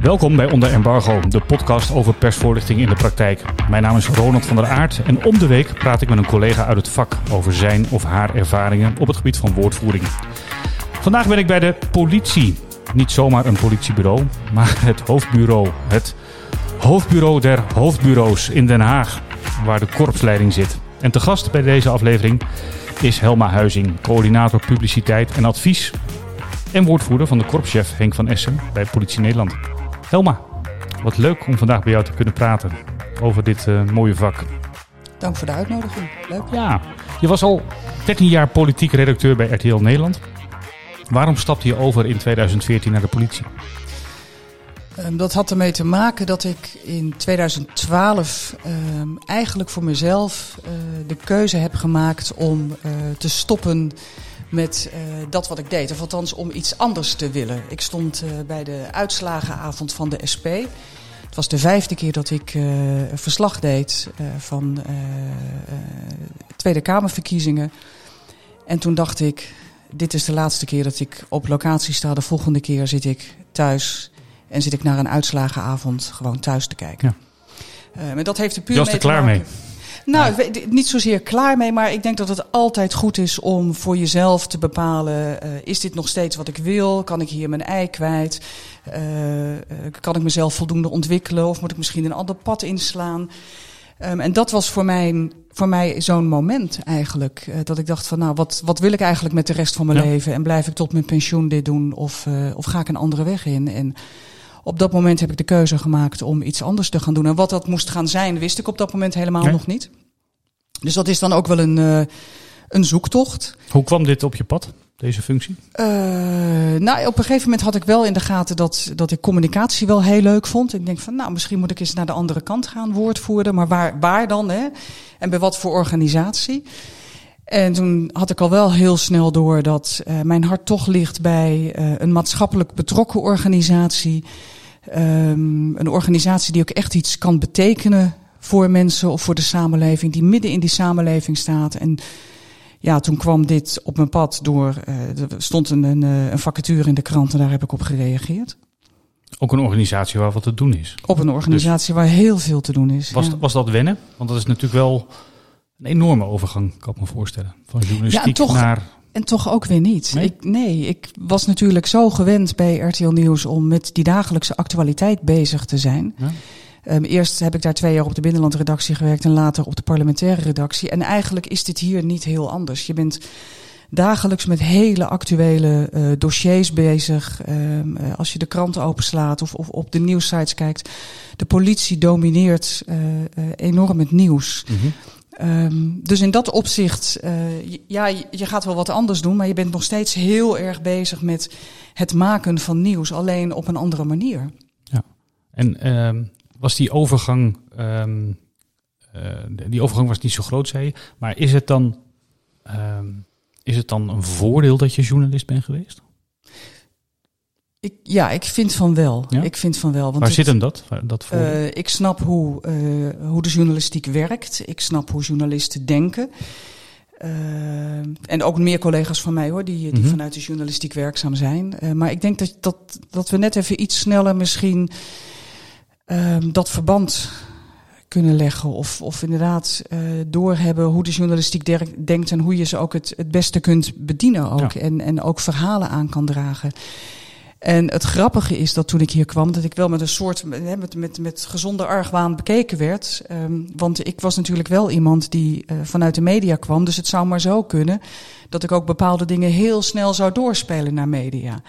Welkom bij Onder Embargo, de podcast over persvoorlichting in de praktijk. Mijn naam is Ronald van der Aert en om de week praat ik met een collega uit het vak over zijn of haar ervaringen op het gebied van woordvoering. Vandaag ben ik bij de politie. Niet zomaar een politiebureau, maar het hoofdbureau. Het hoofdbureau der hoofdbureaus in Den Haag, waar de korpsleiding zit. En te gast bij deze aflevering is Helma Huizing, coördinator publiciteit en advies en woordvoerder van de korpschef Henk van Essen bij Politie Nederland. Helma, wat leuk om vandaag bij jou te kunnen praten over dit uh, mooie vak. Dank voor de uitnodiging. Leuk. Ja, je was al 13 jaar politiek redacteur bij RTL Nederland. Waarom stapte je over in 2014 naar de politie? Um, dat had ermee te maken dat ik in 2012 um, eigenlijk voor mezelf uh, de keuze heb gemaakt om uh, te stoppen met uh, dat wat ik deed. Of althans om iets anders te willen. Ik stond uh, bij de uitslagenavond van de SP. Het was de vijfde keer dat ik uh, verslag deed van Tweede Kamerverkiezingen. En toen dacht ik, dit is de laatste keer dat ik op locatie sta. De volgende keer zit ik thuis en zit ik naar een uitslagenavond gewoon thuis te kijken. Ja. Maar dat heeft er puur Je was er klaar mee. Nou, niet zozeer klaar mee, maar ik denk dat het altijd goed is om voor jezelf te bepalen: uh, is dit nog steeds wat ik wil? Kan ik hier mijn ei kwijt? Uh, kan ik mezelf voldoende ontwikkelen? Of moet ik misschien een ander pad inslaan? Um, en dat was voor mij, voor mij zo'n moment eigenlijk. Uh, dat ik dacht van nou, wat, wat wil ik eigenlijk met de rest van mijn ja. leven? En blijf ik tot mijn pensioen dit doen? Of, uh, of ga ik een andere weg in? En op dat moment heb ik de keuze gemaakt om iets anders te gaan doen. En wat dat moest gaan zijn, wist ik op dat moment helemaal nee. nog niet. Dus dat is dan ook wel een, uh, een zoektocht. Hoe kwam dit op je pad, deze functie? Uh, nou, op een gegeven moment had ik wel in de gaten dat, dat ik communicatie wel heel leuk vond. Ik denk van, nou, misschien moet ik eens naar de andere kant gaan, woordvoerder. Maar waar, waar dan, hè? En bij wat voor organisatie? En toen had ik al wel heel snel door dat uh, mijn hart toch ligt bij uh, een maatschappelijk betrokken organisatie. Um, een organisatie die ook echt iets kan betekenen voor mensen of voor de samenleving, die midden in die samenleving staat. En ja, toen kwam dit op mijn pad door, uh, er stond een, een, een vacature in de krant en daar heb ik op gereageerd. Ook een organisatie waar wat te doen is. Op een organisatie dus waar heel veel te doen is. Was, ja. was dat wennen? Want dat is natuurlijk wel een enorme overgang, kan ik me voorstellen. Van journalistiek ja, toch, naar... En toch ook weer niet. Nee? Ik, nee, ik was natuurlijk zo gewend bij RTL Nieuws om met die dagelijkse actualiteit bezig te zijn. Ja. Um, eerst heb ik daar twee jaar op de binnenlandredactie gewerkt en later op de parlementaire redactie. En eigenlijk is dit hier niet heel anders. Je bent dagelijks met hele actuele uh, dossiers bezig. Um, uh, als je de kranten openslaat of, of op de nieuwsites kijkt. De politie domineert uh, enorm het nieuws. Mm -hmm. Um, dus in dat opzicht, uh, ja, je gaat wel wat anders doen, maar je bent nog steeds heel erg bezig met het maken van nieuws, alleen op een andere manier. Ja, en um, was die overgang, um, uh, die overgang was niet zo groot, zei je, maar is het dan, is het dan een voordeel dat je journalist bent geweest? Ik, ja, ik vind van wel. Ja? Ik vind van wel. Want Waar het, zit hem dat? dat voor? uh, ik snap hoe, uh, hoe de journalistiek werkt. Ik snap hoe journalisten denken. Uh, en ook meer collega's van mij hoor, die, die mm -hmm. vanuit de journalistiek werkzaam zijn. maar ik denk dat, dat, dat we net even iets sneller misschien dat verband kunnen leggen. Of, of inderdaad doorhebben hoe de journalistiek denkt en hoe je ze ook het, het beste kunt bedienen ook. Ja. En, en ook verhalen aan kan dragen. En het grappige is dat toen ik hier kwam, dat ik wel met een soort, met, met, met gezonde argwaan bekeken werd. Um, want ik was natuurlijk wel iemand die uh, vanuit de media kwam. Dus het zou maar zo kunnen dat ik ook bepaalde dingen heel snel zou doorspelen naar media.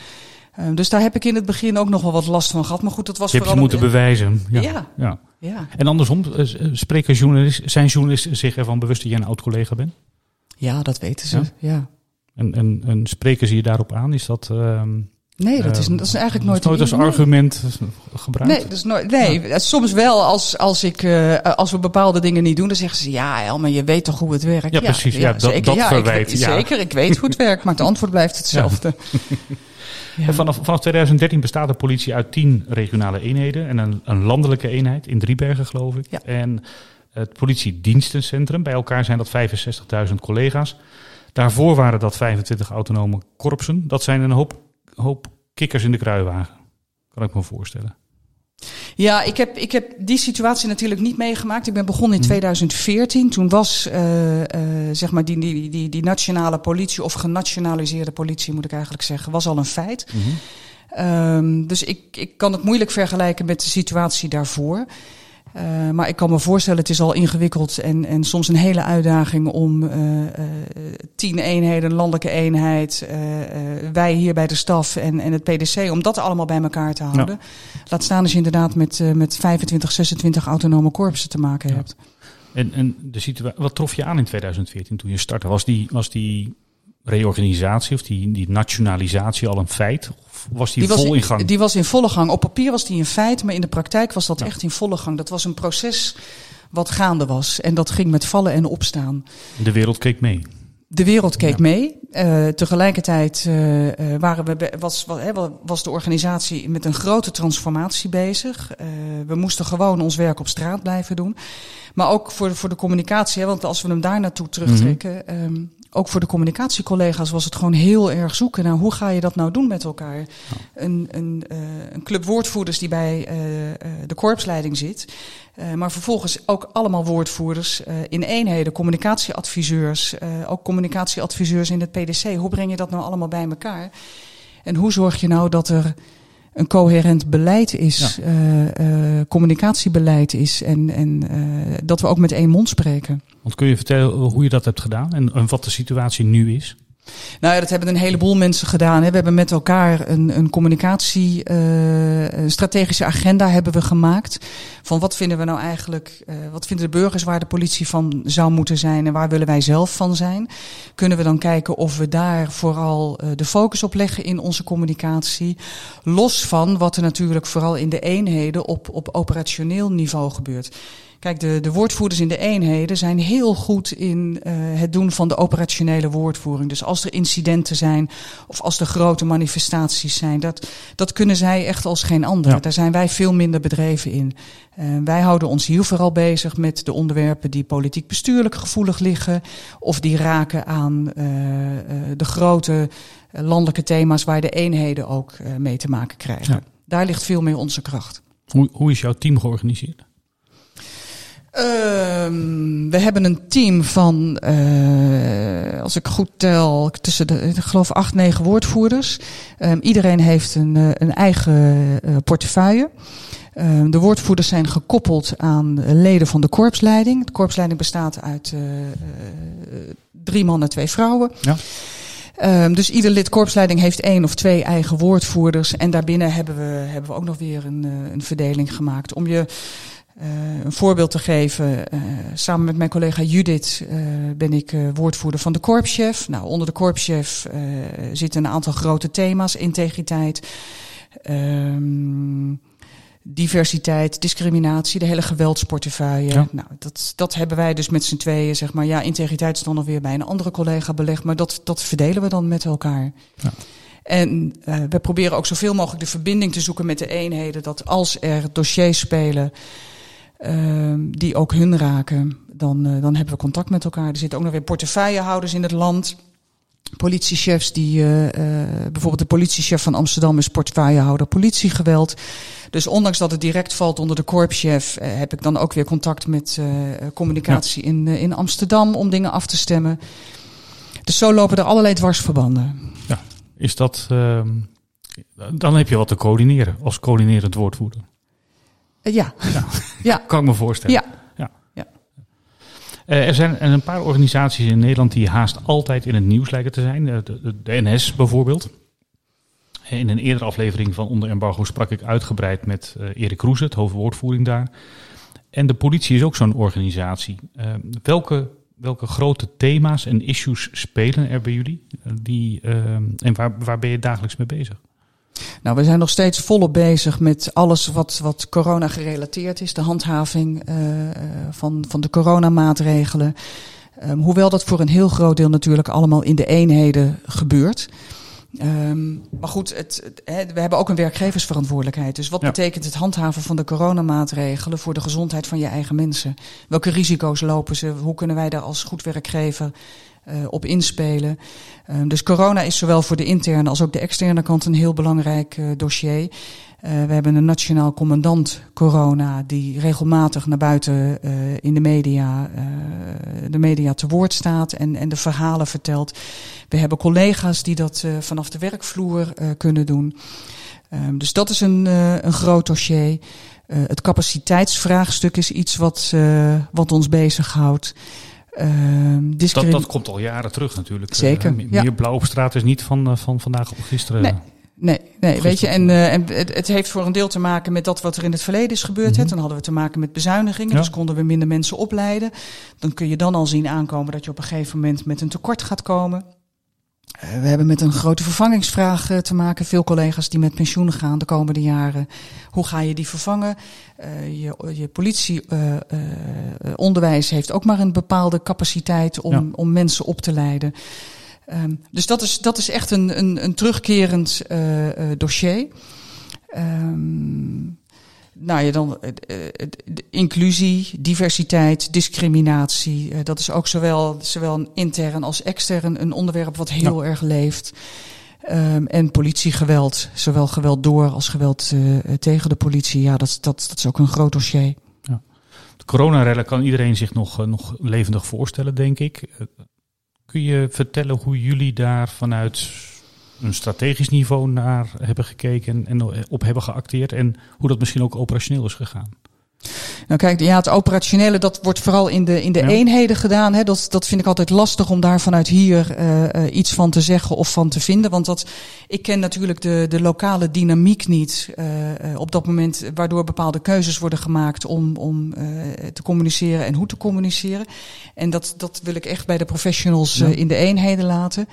Um, dus daar heb ik in het begin ook nog wel wat last van gehad. Maar goed, dat was je vooral... Je hebt je moeten bewijzen. Ja. Ja. ja. ja. En andersom, spreken journalisten, zijn journalisten zich ervan bewust dat jij een oud-collega bent? Ja, dat weten ze, ja. ja. En, en, en spreken ze je daarop aan? Is dat... Um Nee, dat is, dat is eigenlijk nooit, nooit als argument gebruikt. Nee, dat is nooit, nee ja. soms wel als, als, ik, uh, als we bepaalde dingen niet doen, dan zeggen ze ja, Elma, je weet toch hoe het werkt. Ja, precies. Ja, ja dat, zeker, dat verwijt. Ik, ja. Zeker, ik weet hoe het werkt, maar het antwoord blijft hetzelfde. Ja. Vanaf, vanaf 2013 bestaat de politie uit tien regionale eenheden en een, een landelijke eenheid in Driebergen, geloof ik. Ja. En het politiedienstencentrum, bij elkaar zijn dat 65.000 collega's. Daarvoor waren dat 25 autonome korpsen. Dat zijn een hoop, hoop kikkers in de kruiwagen. Kan ik me voorstellen. Ja, ik heb, ik heb die situatie natuurlijk niet meegemaakt. Ik ben begonnen in 2014. Mhm. Toen was uh, uh, zeg maar die, die, die, die nationale politie, of genationaliseerde politie moet ik eigenlijk zeggen, was al een feit. Mm um, dus ik, ik kan het moeilijk vergelijken met de situatie daarvoor. Uh, maar ik kan me voorstellen, het is al ingewikkeld en, en soms een hele uitdaging om uh, uh, tien eenheden, landelijke eenheid, wij hier bij de staf en, en het PDC, om dat allemaal bij elkaar te houden. Ja. Laat staan als je inderdaad met, met 25, 26 autonome korpsen te maken ja. hebt. En, en de situatie, wat trof je aan in 2014 toen je startte? Was die, was die reorganisatie of die, die nationalisatie al een feit? Of was die, die vol was in, gang? Die was in volle gang. Op papier was die een feit, maar in de praktijk was dat ja. echt in volle gang. Dat was een proces wat gaande was. En dat ging met vallen en opstaan. De wereld keek mee. De wereld keek ja. mee. Uh, tegelijkertijd uh, waren we, was, was de organisatie met een grote transformatie bezig. Uh, we moesten gewoon ons werk op straat blijven doen. Maar ook voor, voor de communicatie, hè, want als we hem daar naartoe terugtrekken. Mm -hmm. um, ook voor de communicatiecollega's was het gewoon heel erg zoeken naar hoe ga je dat nou doen met elkaar. Ja. Een, een, uh, een club woordvoerders die bij uh, de korpsleiding zit. Uh, maar vervolgens ook allemaal woordvoerders in eenheden, communicatieadviseurs, ook communicatieadviseurs in het PDC. Hoe breng je dat nou allemaal bij elkaar? En hoe zorg je nou dat er een coherent beleid is, ja. uh, uh, communicatiebeleid is en, en uh, dat we ook met één mond spreken. Want kun je vertellen hoe je dat hebt gedaan en, en wat de situatie nu is? Nou ja, dat hebben een heleboel mensen gedaan. Hè. We hebben met elkaar een, een communicatie, uh, een strategische agenda hebben we gemaakt. Van wat vinden we nou eigenlijk, uh, wat vinden de burgers waar de politie van zou moeten zijn en waar willen wij zelf van zijn? Kunnen we dan kijken of we daar vooral uh, de focus op leggen in onze communicatie? Los van wat er natuurlijk vooral in de eenheden op, op operationeel niveau gebeurt. Kijk, de, de woordvoerders in de eenheden zijn heel goed in uh, het doen van de operationele woordvoering. Dus als er incidenten zijn of als er grote manifestaties zijn, dat, dat kunnen zij echt als geen ander. Ja. Daar zijn wij veel minder bedreven in. Uh, wij houden ons hier vooral bezig met de onderwerpen die politiek bestuurlijk gevoelig liggen of die raken aan uh, de grote landelijke thema's waar de eenheden ook mee te maken krijgen. Ja. Daar ligt veel meer onze kracht. Hoe, hoe is jouw team georganiseerd? Um, we hebben een team van, uh, als ik goed tel, tussen de, ik geloof acht, negen woordvoerders. Um, iedereen heeft een, uh, een eigen uh, portefeuille. Um, de woordvoerders zijn gekoppeld aan leden van de korpsleiding. De korpsleiding bestaat uit drie mannen, twee vrouwen. Ja. Um, dus ieder lid korpsleiding heeft één of twee eigen woordvoerders. En daarbinnen hebben we, hebben we ook nog weer een, een verdeling gemaakt. Om je uh, een voorbeeld te geven, uh, samen met mijn collega Judith uh, ben ik woordvoerder van de korpschef. Nou, onder de korpschef zitten een aantal grote thema's: integriteit, um, diversiteit, discriminatie, de hele geweldsportefeuille. Ja. Nou, dat, dat hebben wij dus met z'n tweeën, zeg maar. Ja, integriteit is dan nog weer bij een andere collega belegd, maar dat, dat verdelen we dan met elkaar. Ja. En uh, we proberen ook zoveel mogelijk de verbinding te zoeken met de eenheden, dat als er dossiers spelen die ook hun raken, dan, uh, dan hebben we contact met elkaar. Er zitten ook nog weer portefeuillehouders in het land. Politiechefs die, uh, bijvoorbeeld de politiechef van Amsterdam is portefeuillehouder politiegeweld. Dus ondanks dat het direct valt onder de korpschef, heb ik dan ook weer contact met communicatie ja. in, in Amsterdam om dingen af te stemmen. Dus zo lopen er allerlei dwarsverbanden. Ja, is dat. Ehm, dan heb je wat te coördineren als coördinerend woordvoerder. Uh, ja. ja. ja. Kan ik me voorstellen. Ja. ja. ja. Uh, er zijn een paar organisaties in Nederland die haast altijd in het nieuws lijken te zijn. De, de, de NS bijvoorbeeld. In een eerdere aflevering van Onder Embargo sprak ik uitgebreid met uh, Erik Roes, het hoofdwoordvoering daar. En de politie is ook zo'n organisatie. Uh, welke, welke grote thema's en issues spelen er bij jullie? Die, en waar, waar ben je dagelijks mee bezig? Nou, we zijn nog steeds volop bezig met alles wat, wat corona gerelateerd is. De handhaving uh, van, van de coronamaatregelen. Um, hoewel dat voor een heel groot deel natuurlijk allemaal in de eenheden gebeurt. Um, maar goed, het, het, he, we hebben ook een werkgeversverantwoordelijkheid. Dus wat ja. betekent het handhaven van de coronamaatregelen voor de gezondheid van je eigen mensen? Welke risico's lopen ze? Hoe kunnen wij daar als goed werkgever op inspelen. Ehm, dus corona is zowel voor de interne als ook de externe kant een heel belangrijk dossier. Uh, we hebben een nationaal commandant corona die regelmatig naar buiten in de media, de media te woord staat en, en de verhalen vertelt. We hebben collega's die dat vanaf de werkvloer kunnen doen. Um, dus dat is een, een groot dossier. het capaciteitsvraagstuk is iets wat, wat ons bezighoudt. Ehm, dat, dat komt al jaren terug natuurlijk. Zeker. meer ja. blauw op straat is niet van, van vandaag op gisteren. Nee. Nee, nee weet je, en, uh, en het, het, heeft voor een deel te maken met dat wat er in het verleden is gebeurd. Mm Dan hadden we te maken met bezuinigingen, dus konden we minder mensen opleiden. Dan kun je dan al zien aankomen dat je op een gegeven moment met een tekort gaat komen. We hebben met een grote vervangingsvraag uh, te maken. Veel collega's die met pensioen gaan de komende jaren. Hoe ga je die vervangen? je, je politie, onderwijs heeft ook maar een bepaalde capaciteit om, ja. om mensen op te leiden. Um, dus dat is, dat is echt een, een, een terugkerend dossier. Um, nou ja, dan uh, inclusie, diversiteit, discriminatie. dat is ook zowel, zowel intern als extern een onderwerp wat heel ja. erg leeft. Um, en politiegeweld, zowel geweld door als geweld tegen de politie. Ja, dat, dat, dat is ook een groot dossier. Ja. De coronarellen kan iedereen zich nog, nog levendig voorstellen, denk ik. Kun je vertellen hoe jullie daar vanuit een strategisch niveau naar hebben gekeken en op hebben geacteerd en hoe dat misschien ook operationeel is gegaan? Nou kijk, ja, het operationele, dat wordt vooral in de, in de eenheden gedaan. Hè. Dat, dat vind ik altijd lastig om daar vanuit hier uh, uh, iets van te zeggen of van te vinden. Want dat, ik ken natuurlijk de, de lokale dynamiek niet uh, op dat moment, waardoor bepaalde keuzes worden gemaakt om, om te communiceren en hoe te communiceren. En dat, dat wil ik echt bij de professionals ja. in de eenheden laten.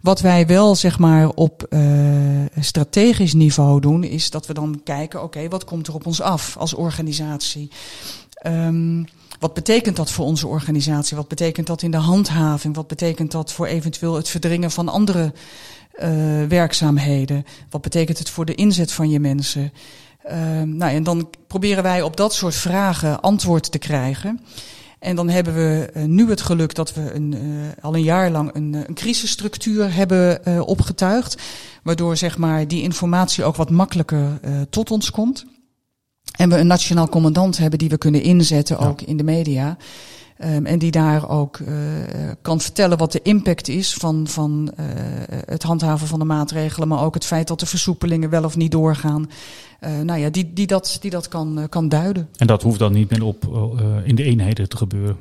Wat wij wel zeg maar op uh, strategisch niveau doen, is dat we dan kijken, oké, okay, wat komt er op ons af als organisatie? Um, wat betekent dat voor onze organisatie? Wat betekent dat in de handhaving? Wat betekent dat voor eventueel het verdringen van andere uh, werkzaamheden? Wat betekent het voor de inzet van je mensen? Um, nou, en dan proberen wij op dat soort vragen antwoord te krijgen. En dan hebben we uh, nu het geluk dat we een, uh, al een jaar lang een, een crisisstructuur hebben uh, opgetuigd. Waardoor zeg maar, die informatie ook wat makkelijker tot ons komt. En we een nationaal commandant hebben die we kunnen inzetten, ja. ook in de media. Um, en die daar ook uh, kan vertellen wat de impact is van, van uh, het handhaven van de maatregelen, maar ook het feit dat de versoepelingen wel of niet doorgaan. Uh, nou ja, die, die dat, die dat kan, kan duiden. En dat hoeft dan niet meer op in de eenheden te gebeuren?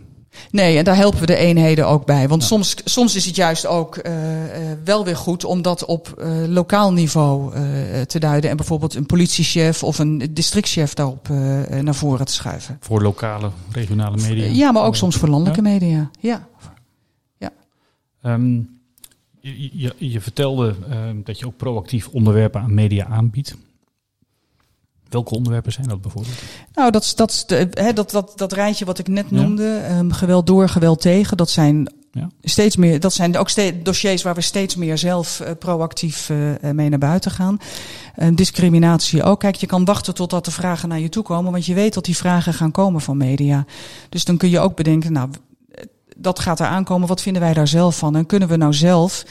Nee, en daar helpen we de eenheden ook bij. Want ja. soms, soms is het juist ook uh, uh, wel weer goed om dat op uh, lokaal niveau te duiden. En bijvoorbeeld een politiechef of een districtchef daarop naar voren te schuiven. Voor lokale, regionale media? Ja, maar ook soms voor landelijke ja? media. Ja. ja. Um, je, je, je, vertelde dat je ook proactief onderwerpen aan media aanbiedt. Welke onderwerpen zijn dat bijvoorbeeld? Nou, dat, dat, hè, dat, dat, dat rijtje wat ik net noemde, ja. um, geweld door, geweld tegen, dat zijn ja. steeds meer, dat zijn ook steeds dossiers waar we steeds meer zelf uh, proactief uh, mee naar buiten gaan. Uh, discriminatie ook. Kijk, je kan wachten totdat de vragen naar je toe komen, want je weet dat die vragen gaan komen van media. Dus dan kun je ook bedenken, nou, dat gaat er aankomen, wat vinden wij daar zelf van? En kunnen we nou zelf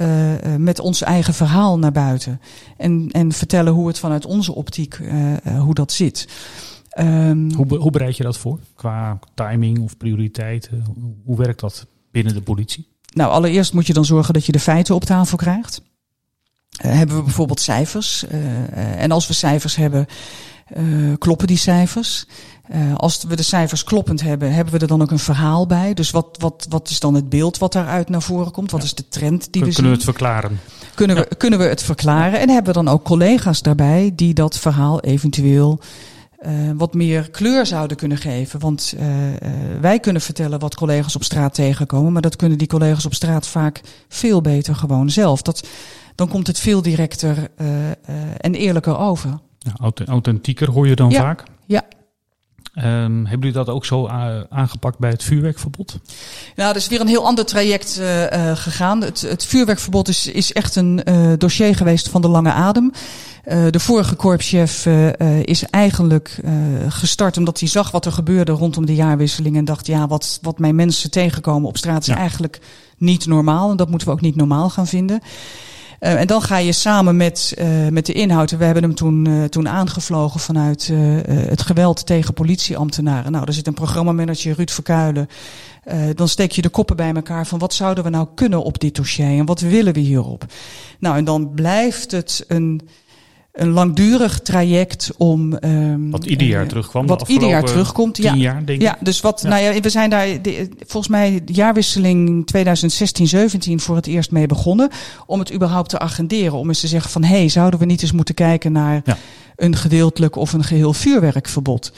uh, met ons eigen verhaal naar buiten. En, en vertellen hoe het vanuit onze optiek, uh, hoe dat zit. Um, hoe, hoe bereid je dat voor? Qua timing of prioriteiten? Hoe werkt dat binnen de politie? Nou, allereerst moet je dan zorgen dat je de feiten op tafel krijgt. Uh, hebben we bijvoorbeeld cijfers. En als we cijfers hebben, kloppen die cijfers? Uh, als we de cijfers kloppend hebben, hebben we er dan ook een verhaal bij? Dus wat, wat, wat is dan het beeld wat daaruit naar voren komt? Wat ja. is de trend die we zien? Kunnen we het verklaren? Kunnen we, kunnen we het verklaren? En hebben we dan ook collega's daarbij die dat verhaal eventueel uh, wat meer kleur zouden kunnen geven? Want uh, wij kunnen vertellen wat collega's op straat tegenkomen, maar dat kunnen die collega's op straat vaak veel beter gewoon zelf. Dat, dan komt het veel directer en eerlijker over. Ja, authentieker hoor je dan vaak? Ja. Um, hebben jullie dat ook zo aangepakt bij het vuurwerkverbod? Nou, dat is weer een heel ander traject uh, uh, gegaan. Het, het, vuurwerkverbod is, is echt een uh, dossier geweest van de lange adem. de vorige korpschef is eigenlijk gestart omdat hij zag wat er gebeurde rondom de jaarwisseling. En dacht, ja, wat, wat mijn mensen tegenkomen op straat is eigenlijk niet normaal. En dat moeten we ook niet normaal gaan vinden. Uh, en dan ga je samen met, uh, met de inhoud. We hebben hem toen, uh, toen aangevlogen vanuit het geweld tegen politieambtenaren. Nou, er zit een programmamanager, Ruud Verkuilen. dan steek je de koppen bij elkaar van wat zouden we nou kunnen op dit dossier en wat willen we hierop. Nou, en dan blijft het een een langdurig traject om. Um, wat ieder jaar terugkwam. Wat ieder jaar terugkomt. ja, jaar, denk ja, dus wat, nou ja, we zijn daar de, volgens mij de jaarwisseling 2016-17 voor het eerst mee begonnen. Om het überhaupt te agenderen. Om eens te zeggen van hé, hey, zouden we niet eens moeten kijken naar ja. een gedeeltelijk of een geheel vuurwerkverbod.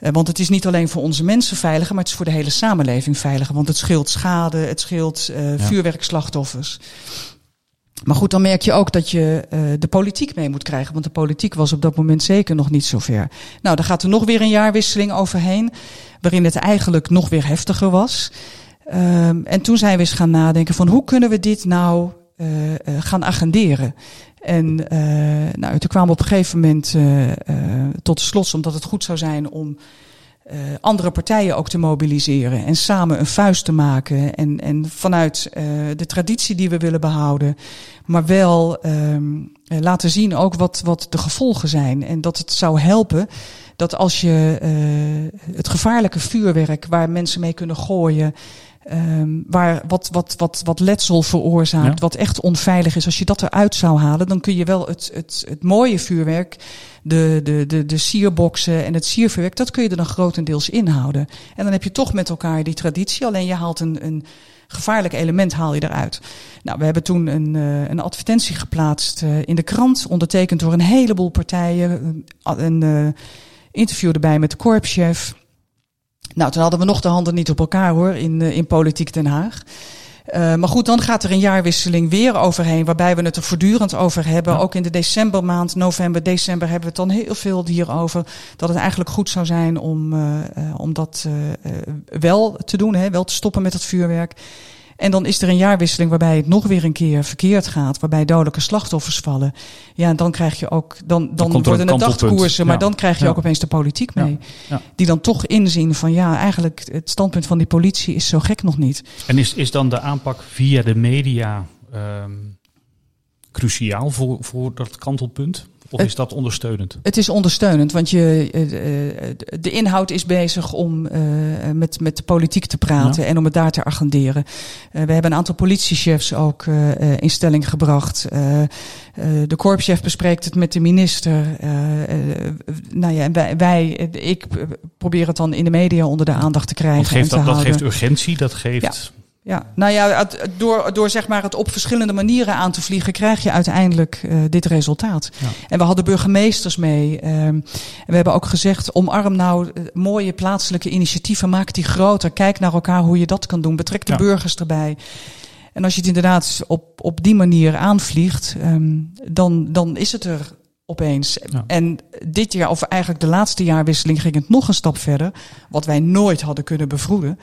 Uh, want het is niet alleen voor onze mensen veiliger, maar het is voor de hele samenleving veiliger. Want het scheelt schade, het scheelt uh, ja. vuurwerkslachtoffers. Maar goed, dan merk je ook dat je uh, de politiek mee moet krijgen. Want de politiek was op dat moment zeker nog niet zo ver. Nou, dan gaat er nog weer een jaarwisseling overheen. Waarin het eigenlijk nog weer heftiger was. Um, en toen zijn we eens gaan nadenken van hoe kunnen we dit nou uh, uh, gaan agenderen. En nou, toen kwamen we op een gegeven moment tot de slot, omdat het goed zou zijn om uh, andere partijen ook te mobiliseren en samen een vuist te maken. En, en vanuit uh, de traditie die we willen behouden, maar wel um, laten zien ook wat, wat de gevolgen zijn. En dat het zou helpen dat als je uh, het gevaarlijke vuurwerk waar mensen mee kunnen gooien. Um, waar wat, wat, wat, wat letsel veroorzaakt, ja. wat echt onveilig is. Als je dat eruit zou halen, dan kun je wel het, het, het mooie vuurwerk, de, de, de, de sierboxen en het siervuurwerk, dat kun je er dan grotendeels inhouden. En dan heb je toch met elkaar die traditie, alleen je haalt een, een gevaarlijk element haal je eruit. Nou, we hebben toen een, uh, een advertentie geplaatst uh, in de krant, ondertekend door een heleboel partijen. Een uh, interview erbij met de korpschef. Nou, toen hadden we nog de handen niet op elkaar hoor, in, in Politiek Den Haag. Uh, maar goed, dan gaat er een jaarwisseling weer overheen, waarbij we het er voortdurend over hebben. Ja. Ook in de decembermaand, november, december, hebben we het dan heel veel hierover. Dat het eigenlijk goed zou zijn om, uh, uh, om dat wel te doen, hè, wel te stoppen met het vuurwerk. En dan is er een jaarwisseling waarbij het nog weer een keer verkeerd gaat, waarbij dodelijke slachtoffers vallen. Ja, dan krijg je ook, dan, dan, dan worden het dagkoersen, maar ja. dan krijg je ja. ook opeens de politiek mee. Ja. Die dan toch inzien van ja, eigenlijk het standpunt van die politie is zo gek nog niet. En is, is dan de aanpak via de media um, cruciaal voor, voor dat kantelpunt? Of is dat ondersteunend? Het is ondersteunend, want je, de inhoud is bezig om uh, met, met de politiek te praten ja. en om het daar te agenderen. We hebben een aantal politiechefs ook in stelling gebracht. de korpschef bespreekt het met de minister. nou ja, wij, wij, ik probeer het dan in de media onder de aandacht te krijgen. Dat geeft, en te dat, geeft urgentie, dat geeft... Ja. Ja, nou ja, door, door zeg maar het op verschillende manieren aan te vliegen, krijg je uiteindelijk uh, dit resultaat. Ja. En we hadden burgemeesters mee. Um, en we hebben ook gezegd, omarm nou uh, mooie plaatselijke initiatieven, maak die groter. Kijk naar elkaar hoe je dat kan doen. Betrek de ja. burgers erbij. En als je het inderdaad op, op die manier aanvliegt, um, dan, dan is het er opeens. Ja. En dit jaar, of eigenlijk de laatste jaarwisseling, ging het nog een stap verder. Wat wij nooit hadden kunnen bevroeden.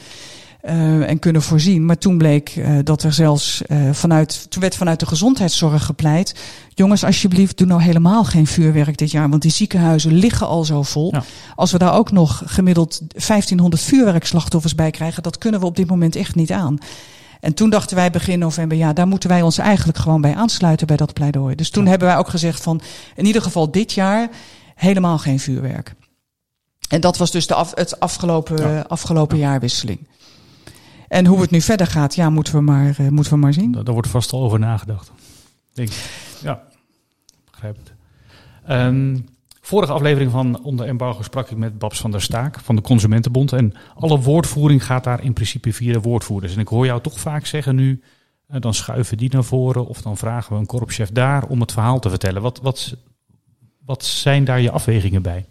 Uh, en kunnen voorzien. Maar toen bleek uh, dat er zelfs uh, vanuit, toen werd vanuit de gezondheidszorg gepleit. Jongens, alsjeblieft, doe nou helemaal geen vuurwerk dit jaar. Want die ziekenhuizen liggen al zo vol. Ja. Als we daar ook nog gemiddeld 1500 vuurwerkslachtoffers bij krijgen, dat kunnen we op dit moment echt niet aan. En toen dachten wij begin november, ja, daar moeten wij ons eigenlijk gewoon bij aansluiten bij dat pleidooi. Dus toen ja. hebben wij ook gezegd van, in ieder geval dit jaar helemaal geen vuurwerk. En dat was dus de af, het afgelopen, ja. afgelopen jaarwisseling. En hoe het nu verder gaat, ja, moeten we maar, uh, moeten we maar zien. Daar, wordt vast al over nagedacht. Ik. Ja, begrijp het. Um, vorige aflevering van Onder Embargo sprak ik met Babs van der Staak van de Consumentenbond. En alle woordvoering gaat daar in principe via de woordvoerders. En ik hoor jou toch vaak zeggen nu, uh, dan schuiven die naar voren of dan vragen we een korpschef daar om het verhaal te vertellen. Wat, wat, wat zijn daar je afwegingen bij?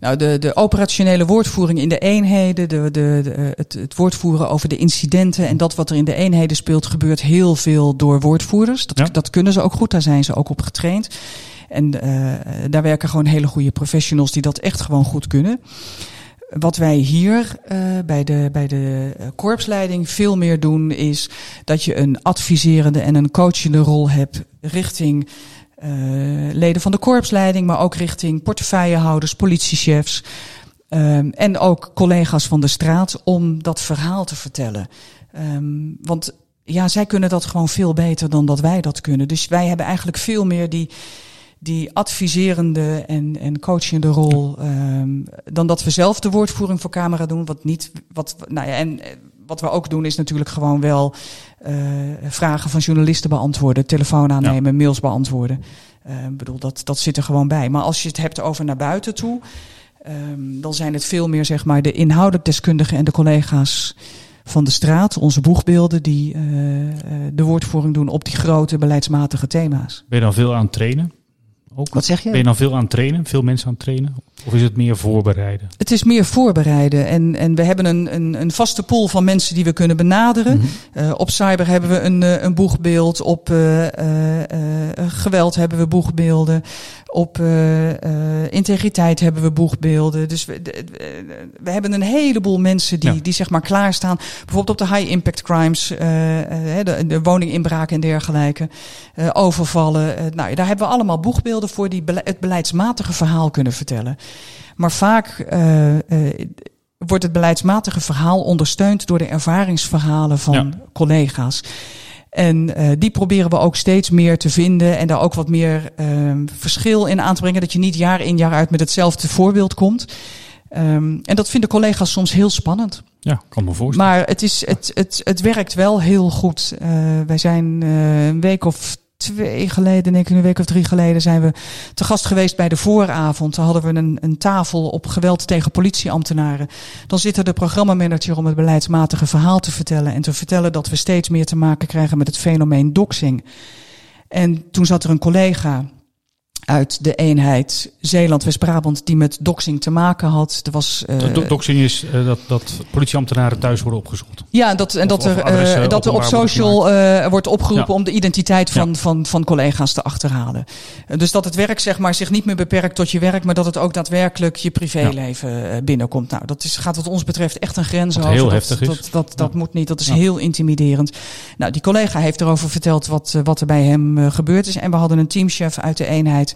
Nou, de, de operationele woordvoering in de eenheden, de, de, de, het, het woordvoeren over de incidenten en dat wat er in de eenheden speelt, gebeurt heel veel door woordvoerders. Dat, ja. dat kunnen ze ook goed, daar zijn ze ook op getraind. En uh, daar werken gewoon hele goede professionals die dat echt gewoon goed kunnen. Wat wij hier uh, bij, de, bij de korpsleiding veel meer doen, is dat je een adviserende en een coachende rol hebt richting leden van de korpsleiding, maar ook richting portefeuillehouders, politiechefs. Um, en ook collega's van de straat om dat verhaal te vertellen. Um, want ja, zij kunnen dat gewoon veel beter dan dat wij dat kunnen. Dus wij hebben eigenlijk veel meer die, die adviserende en, en coachende rol. Um, dan dat we zelf de woordvoering voor camera doen. Wat niet, wat, nou ja, en wat we ook doen is natuurlijk gewoon wel uh, vragen van journalisten beantwoorden, telefoon aannemen, mails beantwoorden. Uh, ik bedoel, dat, dat zit er gewoon bij. Maar als je het hebt over naar buiten toe, um, dan zijn het veel meer zeg maar de inhoudelijk deskundigen en de collega's van de straat, onze boegbeelden, die uh, de woordvoering doen op die grote beleidsmatige thema's. Ben je dan veel aan het trainen? Ook? Wat zeg je? Ben je dan veel aan het trainen? Veel mensen aan het trainen? Of is het meer voorbereiden? Het is meer voorbereiden. En, en we hebben een, een, een vaste pool van mensen die we kunnen benaderen. Mm -hmm. uh, op cyber hebben we een, een boegbeeld. Op uh, uh, geweld hebben we boegbeelden. Op integriteit hebben we boegbeelden. Dus we, we hebben een heleboel mensen die, ja. die zeg maar klaarstaan. Bijvoorbeeld op de high impact crimes. de, de woninginbraken en dergelijke. overvallen. nou, daar hebben we allemaal boegbeelden voor die bele het beleidsmatige verhaal kunnen vertellen. Maar vaak uh, uh, wordt het beleidsmatige verhaal ondersteund door de ervaringsverhalen van ja. collega's. En uh, die proberen we ook steeds meer te vinden en daar ook wat meer verschil in aan te brengen. Dat je niet jaar in jaar uit met hetzelfde voorbeeld komt. Um, en dat vinden collega's soms heel spannend. Ja, kan me voorstellen. Maar het, is, het, het, het werkt wel heel goed. wij zijn een week of twee geleden, denk ik een week of drie geleden, zijn we te gast geweest bij de vooravond. Daar hadden we een, een tafel op geweld tegen politieambtenaren. Dan zit er de programmamanager om het beleidsmatige verhaal te vertellen. En te vertellen dat we steeds meer te maken krijgen met het fenomeen doxing. En toen zat er een collega uit de eenheid Zeeland-West-Brabant die met doxing te maken had. Er was, uh, Do doxing is uh, dat, dat politieambtenaren thuis worden opgezocht. Ja, dat, en dat, er, uh, dat er op social wordt opgeroepen ja. om de identiteit van, ja. van, van collega's te achterhalen. dus dat het werk zeg maar, zich niet meer beperkt tot je werk, maar dat het ook daadwerkelijk je privéleven ja. binnenkomt. Nou, dat is, gaat wat ons betreft echt een grens over. heel dat, heftig is. Dat, dat, dat moet niet, dat is heel intimiderend. Nou, die collega heeft erover verteld wat, wat er bij hem gebeurd is. En we hadden een teamchef uit de eenheid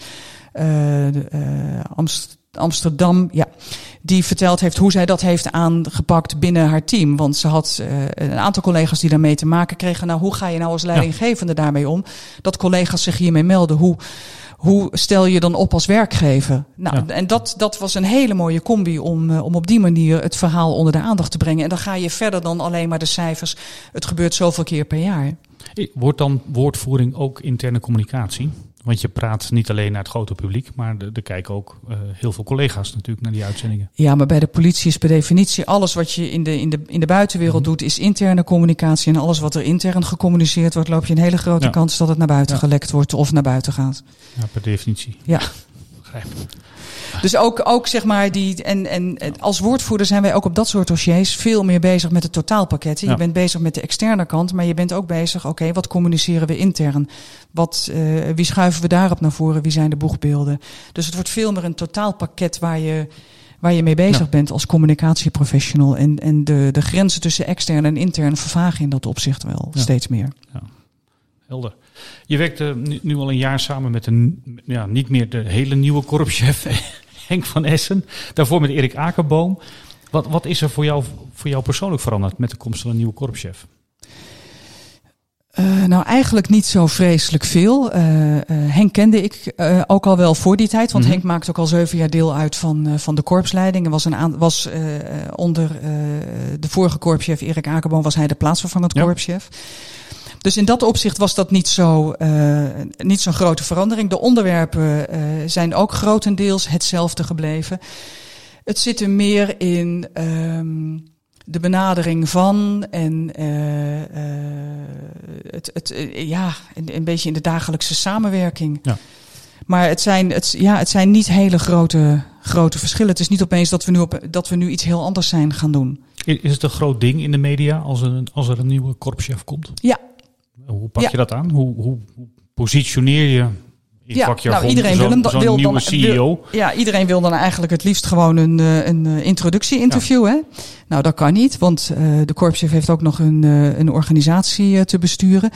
uh, uh, Amst Amsterdam, ja, die verteld heeft hoe zij dat heeft aangepakt binnen haar team. Want ze had uh, een aantal collega's die daarmee te maken kregen. Nou, hoe ga je nou als leidinggevende ja. daarmee om? Dat collega's zich hiermee melden. Hoe, hoe stel je dan op als werkgever? Nou, ja. en dat, dat was een hele mooie combi om, uh, om op die manier het verhaal onder de aandacht te brengen. En dan ga je verder dan alleen maar de cijfers. Het gebeurt zoveel keer per jaar. Wordt dan woordvoering ook interne communicatie? Want je praat niet alleen naar het grote publiek, maar er kijken ook uh, heel veel collega's natuurlijk naar die uitzendingen. Ja, maar bij de politie is per definitie alles wat je in de, in de, in de buitenwereld mm -hmm. doet, is interne communicatie. En alles wat er intern gecommuniceerd wordt, loop je een hele grote ja. kans dat het naar buiten ja. gelekt wordt of naar buiten gaat. Ja, per definitie. Ja. Dus ook, ook zeg maar die. En, en als woordvoerder zijn wij ook op dat soort dossiers veel meer bezig met het totaalpakket. Je ja. bent bezig met de externe kant, maar je bent ook bezig, oké, okay, wat communiceren we intern? Wat, uh, wie schuiven we daarop naar voren? Wie zijn de boegbeelden? Dus het wordt veel meer een totaalpakket waar je waar je mee bezig ja. bent als communicatieprofessional. En, en de, de grenzen tussen extern en intern vervagen in dat opzicht wel ja. steeds meer. Ja. Helder. Je werkt uh, nu, al een jaar samen met een, ja, niet meer de hele nieuwe korpschef Henk van Essen. Daarvoor met Erik Akerboom. Wat, wat is er voor jou, voor jou persoonlijk veranderd met de komst van een nieuwe korpschef? Uh, nou, eigenlijk niet zo vreselijk veel. Uh, uh, Henk kende ik ook al wel voor die tijd, want mm -hmm. Henk maakte ook al zeven jaar deel uit van, van de korpsleiding. En was, een was onder de vorige korpschef Erik Akerboom was hij de plaatsvervangend ja. Dus in dat opzicht was dat niet zo uh, niet zo'n grote verandering. De onderwerpen uh, zijn ook grotendeels hetzelfde gebleven. Het zit er meer in um, de benadering van en uh, het, het, ja, een, een, beetje in de dagelijkse samenwerking. Ja. Maar het zijn, het, ja, het zijn niet hele grote, grote verschillen. Het is niet opeens dat we, nu op, dat we nu iets heel anders zijn gaan doen. Is het een groot ding in de media als er, als er een nieuwe korpschef komt? Ja, hoe pak ja. je dat aan? Hoe, hoe, hoe positioneer je in ja, nou, iedereen wil, zo wil nieuwe dan, CEO? Wil, ja, iedereen wil dan eigenlijk het liefst gewoon een, een introductie-interview. Ja. Hè? Nou, dat kan niet, want uh, de korpschef heeft ook nog een, een organisatie te besturen.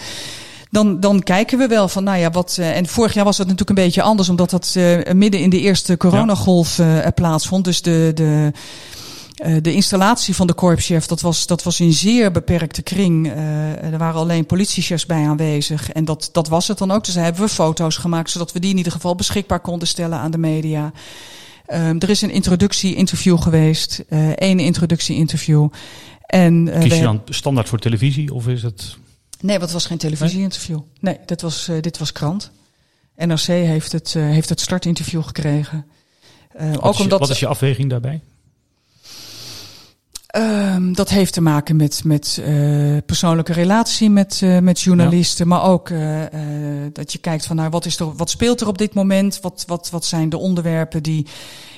dan, dan kijken we wel van, nou ja, wat. En vorig jaar was dat natuurlijk een beetje anders, omdat dat uh, midden in de eerste coronagolf uh, plaatsvond. Dus de, de, de installatie van de korpschef, dat was, dat was in zeer beperkte kring. er waren alleen politiechefs bij aanwezig. En dat, dat was het dan ook. Dus daar hebben we foto's gemaakt, zodat we die in ieder geval beschikbaar konden stellen aan de media. Um, er is een introductie-interview geweest, één introductie-interview. En, Kies je dan standaard voor televisie of is het... Nee, het was geen televisieinterview. Nee, dit was, dit was krant. NRC heeft het, heeft het startinterview gekregen. Wat, ook je, omdat, wat is je afweging daarbij? Um, dat heeft te maken met, met persoonlijke relatie met, met journalisten. Ja. Maar ook dat je kijkt van nou, wat, is er, wat speelt er op dit moment? Wat, wat, wat zijn de onderwerpen die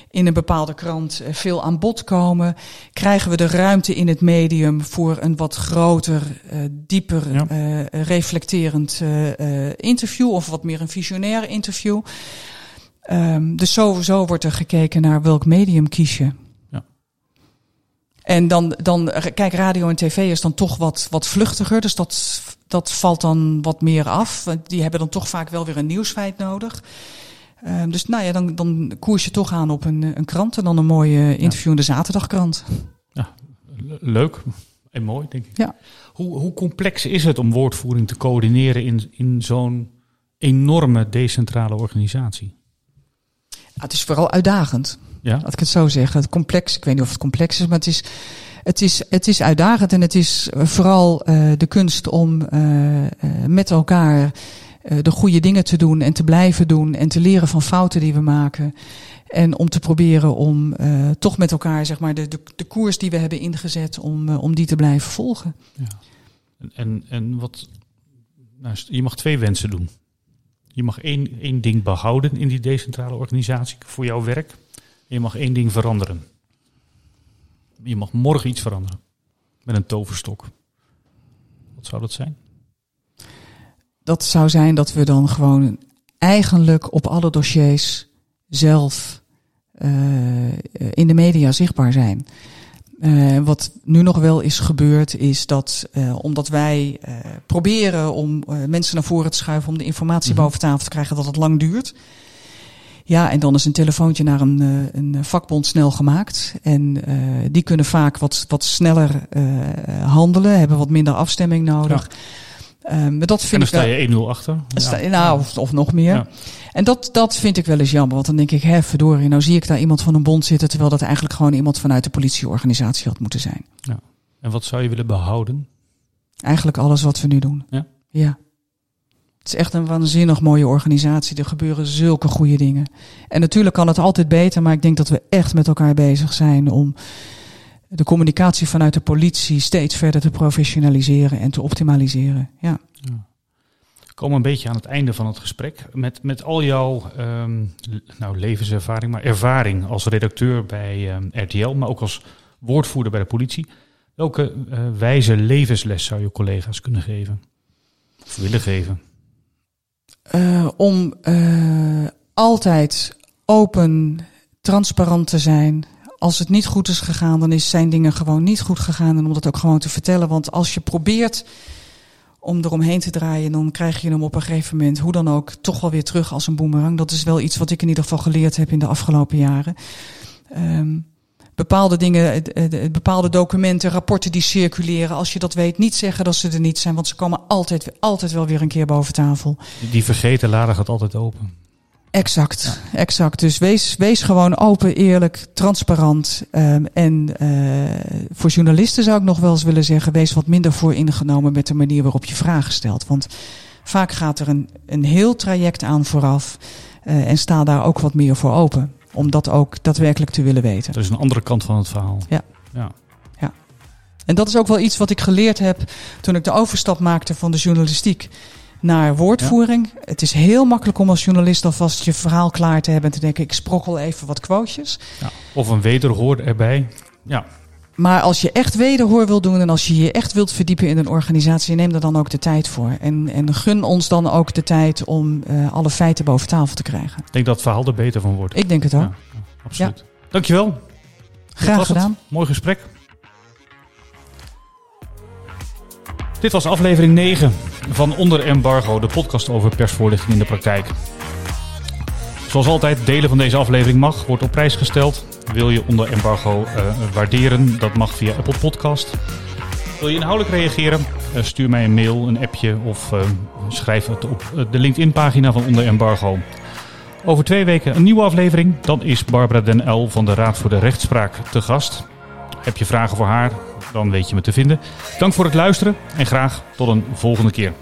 in een bepaalde krant eh, veel aan bod komen, krijgen we de ruimte in het medium voor een wat groter, dieper, ja. reflecterend interview of wat meer een visionair interview. Um, dus sowieso wordt er gekeken naar welk medium kies je. En dan, dan, kijk, radio en tv is dan toch wat, wat vluchtiger, dus dat, dat valt dan wat meer af. Die hebben dan toch vaak wel weer een nieuwsfeit nodig. Uh, dus nou ja, dan, dan koers je toch aan op een, een krant en dan een mooie interview in de zaterdagkrant. Ja, leuk en mooi, denk ik. Ja. Hoe, hoe complex is het om woordvoering te coördineren in, in zo'n enorme decentrale organisatie? Ja, het is vooral uitdagend. Ja? Laat ik het zo zeggen. Het complex, ik weet niet of het complex is, maar het is, het is, het is uitdagend en het is vooral uh, de kunst om uh, met elkaar de goede dingen te doen en te blijven doen en te leren van fouten die we maken. En om te proberen om toch met elkaar, zeg maar, de, de, de koers die we hebben ingezet, om, om die te blijven volgen. Ja. En, en wat, nou, je mag twee wensen doen. Je mag één, één ding behouden in die decentrale organisatie voor jouw werk. Je mag één ding veranderen. Je mag morgen iets veranderen. Met een toverstok. Wat zou dat zijn? dat zou zijn dat we dan gewoon eigenlijk op alle dossiers zelf uh, in de media zichtbaar zijn. Uh, wat nu nog wel is gebeurd, is dat uh, omdat wij uh, proberen om mensen naar voren te schuiven om de informatie mm-hmm. boven tafel te krijgen, dat het lang duurt. Ja, en dan is een telefoontje naar een, een vakbond snel gemaakt. En die kunnen vaak wat, wat sneller handelen, hebben wat minder afstemming nodig. Ja. Um, dat vind en dan sta je 1-0 achter. Sta, nou, of, of, nog meer. Ja. En dat, dat vind ik wel eens jammer. Want dan denk ik, hè, verdorie, nou zie ik daar iemand van een bond zitten... terwijl dat eigenlijk gewoon iemand vanuit de politieorganisatie had moeten zijn. Ja. En wat zou je willen behouden? Eigenlijk alles wat we nu doen. Ja? Ja. Het is echt een waanzinnig mooie organisatie. Er gebeuren zulke goede dingen. En natuurlijk kan het altijd beter, maar ik denk dat we echt met elkaar bezig zijn om de communicatie vanuit de politie steeds verder te professionaliseren en te optimaliseren. Ja. ja. We komen een beetje aan het einde van het gesprek. Met, met al jouw um, nou, levenservaring, maar ervaring als redacteur bij ehm, RTL, maar ook als woordvoerder bij de politie. Welke uh, wijze levensles zou je collega's kunnen geven? Of willen geven? Uh, om uh, altijd open, transparant te zijn als het niet goed is gegaan, dan is zijn dingen gewoon niet goed gegaan. En om dat ook gewoon te vertellen. Want als je probeert om eromheen te draaien, dan krijg je hem op een gegeven moment, hoe dan ook, toch wel weer terug als een boemerang. Dat is wel iets wat ik in ieder geval geleerd heb in de afgelopen jaren. Um, bepaalde dingen, bepaalde documenten, rapporten die circuleren, als je dat weet, niet zeggen dat ze er niet zijn, want ze komen altijd, altijd wel weer een keer boven tafel. Die vergeten laden gaat altijd open. Exact, exact. Dus wees, wees gewoon open, eerlijk, transparant. Um, en uh, voor journalisten zou ik nog wel eens willen zeggen, wees wat minder vooringenomen met de manier waarop je vragen stelt. Want vaak gaat er een, een heel traject aan vooraf uh, en sta daar ook wat meer voor open. Om dat ook daadwerkelijk te willen weten. Dat is een andere kant van het verhaal. Ja. ja. ja. En dat is ook wel iets wat ik geleerd heb toen ik de overstap maakte van de journalistiek naar woordvoering. Het is heel makkelijk om als journalist alvast je verhaal klaar te hebben en te denken: ik sprokkel even wat quotejes. Ja, of een wederhoor erbij. Ja. Maar als je echt wederhoor wil doen en als je je echt wilt verdiepen in een organisatie, neem er dan ook de tijd voor. En, en gun ons dan ook de tijd om uh, alle feiten boven tafel te krijgen. Ik denk dat het verhaal er beter van wordt. Ik denk het ook. Ja, absoluut. Ja. Dankjewel. Graag gedaan. Mooi gesprek. Dit was aflevering 9. van Onder Embargo, de podcast over persvoorlichting in de praktijk. Zoals altijd, delen van deze aflevering mag, wordt op prijs gesteld. Wil je Onder Embargo uh, waarderen? Dat mag via Apple Podcast. Wil je inhoudelijk reageren? Uh, stuur mij een mail, een appje of uh, schrijf het op de LinkedIn-pagina van Onder Embargo. Over twee weken een nieuwe aflevering. Dan is Barbara Den El van de Raad voor de Rechtspraak te gast. Heb je vragen voor haar? Dan weet je me te vinden. Dank voor het luisteren en graag tot een volgende keer.